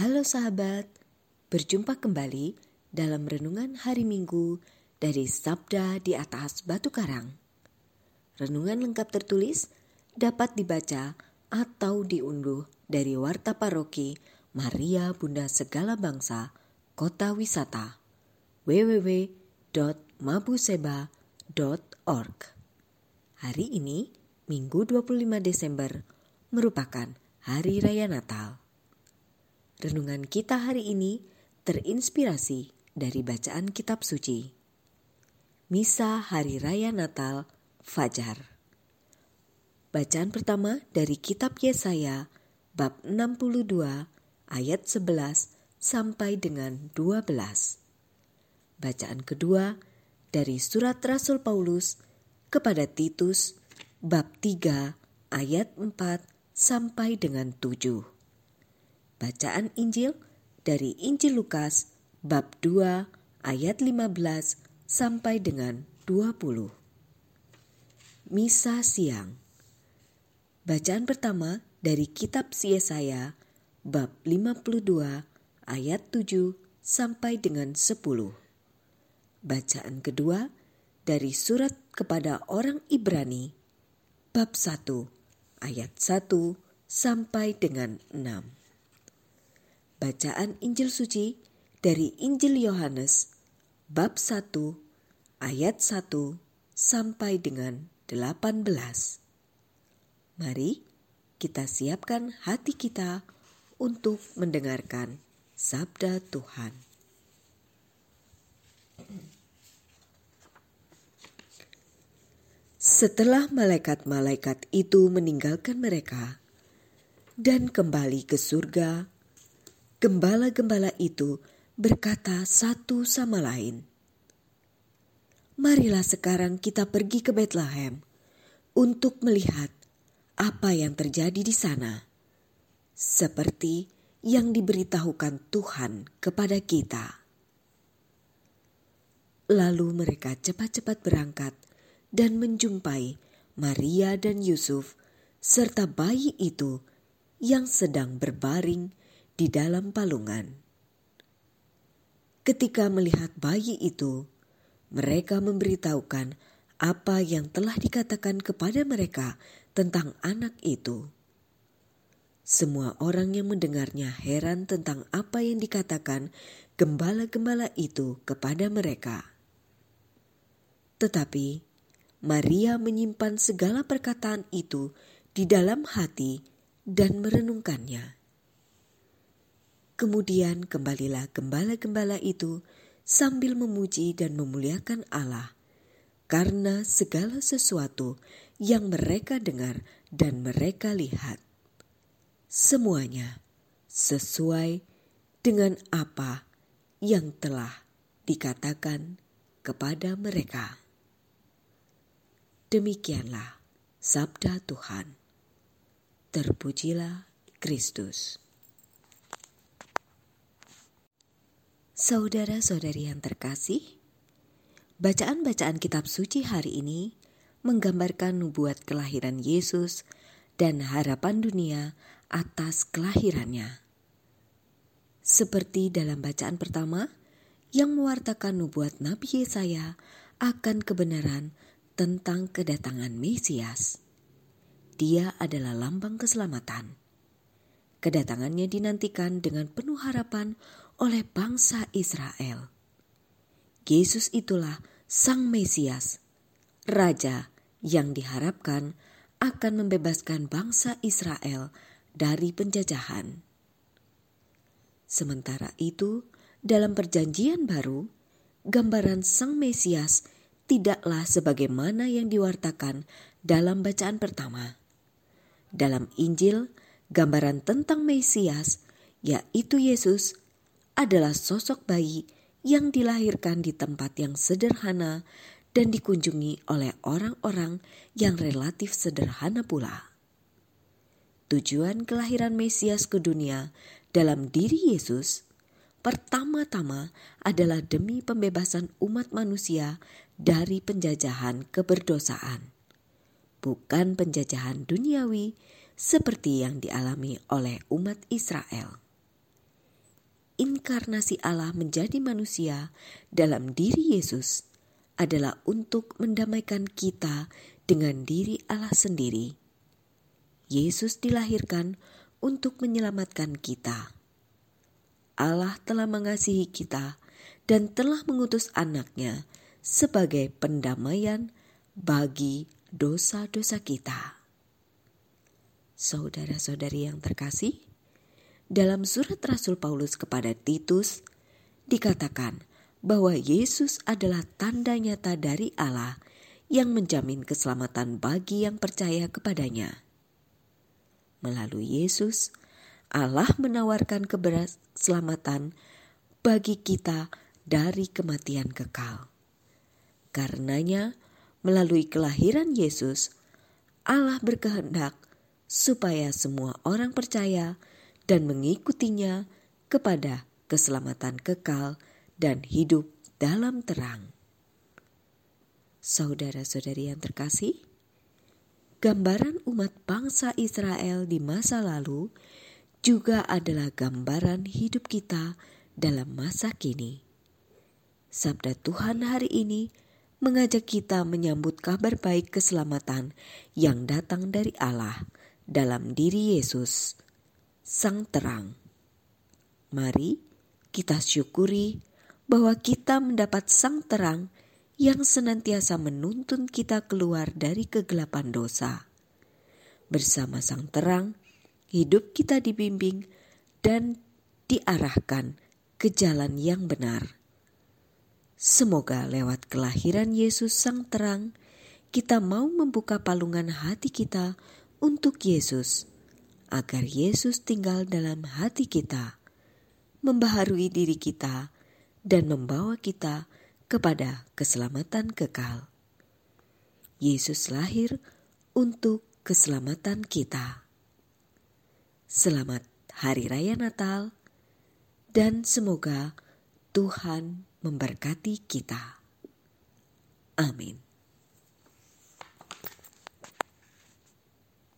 Halo sahabat, berjumpa kembali dalam renungan hari Minggu dari Sabda di atas Batu Karang. Renungan lengkap tertulis dapat dibaca atau diunduh dari Warta Paroki Maria Bunda Segala Bangsa, Kota Wisata, www.mabuseba.org. Hari ini, Minggu 25 Desember, merupakan Hari Raya Natal. Renungan kita hari ini terinspirasi dari bacaan kitab suci. Misa Hari Raya Natal Fajar. Bacaan pertama dari kitab Yesaya bab 62 ayat 11 sampai dengan 12. Bacaan kedua dari surat Rasul Paulus kepada Titus bab 3 ayat 4 sampai dengan 7 Bacaan Injil dari Injil Lukas bab 2 ayat 15 sampai dengan 20. Misa siang. Bacaan pertama dari kitab Yesaya bab 52 ayat 7 sampai dengan 10. Bacaan kedua dari surat kepada orang Ibrani bab 1 ayat 1 sampai dengan 6. Bacaan Injil Suci dari Injil Yohanes bab 1 ayat 1 sampai dengan 18. Mari kita siapkan hati kita untuk mendengarkan sabda Tuhan. Setelah malaikat-malaikat itu meninggalkan mereka dan kembali ke surga, gembala-gembala itu berkata satu sama lain, "Marilah sekarang kita pergi ke Bethlehem untuk melihat apa yang terjadi di sana, seperti yang diberitahukan Tuhan kepada kita." Lalu mereka cepat-cepat berangkat dan menjumpai Maria dan Yusuf serta bayi itu yang sedang berbaring di dalam palungan. Ketika melihat bayi itu, mereka memberitahukan apa yang telah dikatakan kepada mereka tentang anak itu. Semua orang yang mendengarnya heran tentang apa yang dikatakan gembala-gembala itu kepada mereka. Tetapi Maria menyimpan segala perkataan itu di dalam hati dan merenungkannya. Kemudian kembalilah gembala-gembala itu sambil memuji dan memuliakan Allah karena segala sesuatu yang mereka dengar dan mereka lihat. Semuanya sesuai dengan apa yang telah dikatakan kepada mereka. Demikianlah sabda Tuhan. Terpujilah Kristus. Saudara-saudari yang terkasih, bacaan-bacaan kitab suci hari ini menggambarkan nubuat kelahiran Yesus dan harapan dunia atas kelahirannya. Seperti dalam bacaan pertama yang mewartakan nubuat Nabi Yesaya akan kebenaran tentang kedatangan Mesias. Dia adalah lambang keselamatan. Kedatangannya dinantikan dengan penuh harapan oleh bangsa Israel. Yesus itulah Sang Mesias, Raja yang diharapkan akan membebaskan bangsa Israel dari penjajahan. Sementara itu, dalam Perjanjian Baru, gambaran Sang Mesias tidaklah sebagaimana yang diwartakan dalam bacaan pertama. Dalam Injil, gambaran tentang Mesias, yaitu Yesus, adalah sosok bayi yang dilahirkan di tempat yang sederhana dan dikunjungi oleh orang-orang yang relatif sederhana pula. Tujuan kelahiran Mesias ke dunia dalam diri Yesus pertama-tama adalah demi pembebasan umat manusia dari penjajahan keberdosaan, bukan penjajahan duniawi seperti yang dialami oleh umat Israel. inkarnasi Allah menjadi manusia dalam diri Yesus adalah untuk mendamaikan kita dengan diri Allah sendiri. Yesus dilahirkan untuk menyelamatkan kita. Allah telah mengasihi kita dan telah mengutus anaknya sebagai pendamaian bagi dosa-dosa kita. Saudara-saudari yang terkasih, dalam surat Rasul Paulus kepada Titus dikatakan bahwa Yesus adalah tanda nyata dari Allah yang menjamin keselamatan bagi yang percaya kepadanya. Melalui Yesus, Allah menawarkan keselamatan bagi kita dari kematian kekal. Karenanya, melalui kelahiran Yesus, Allah berkehendak supaya semua orang percaya dan mengikutinya kepada keselamatan kekal dan hidup dalam terang. Saudara-saudari yang terkasih, gambaran umat bangsa Israel di masa lalu juga adalah gambaran hidup kita dalam masa kini. Sabda Tuhan hari ini mengajak kita menyambut kabar baik keselamatan yang datang dari Allah dalam diri Yesus sang terang. Mari kita syukuri bahwa kita mendapat sang terang yang senantiasa menuntun kita keluar dari kegelapan dosa. Bersama sang terang, hidup kita dibimbing dan diarahkan ke jalan yang benar. Semoga lewat kelahiran Yesus Sang Terang, kita mau membuka palungan hati kita untuk Yesus agar Yesus tinggal dalam hati kita, membaharui diri kita, dan membawa kita kepada keselamatan kekal. Yesus lahir untuk keselamatan kita. Selamat Hari Raya Natal, dan semoga Tuhan memberkati kita. Amin.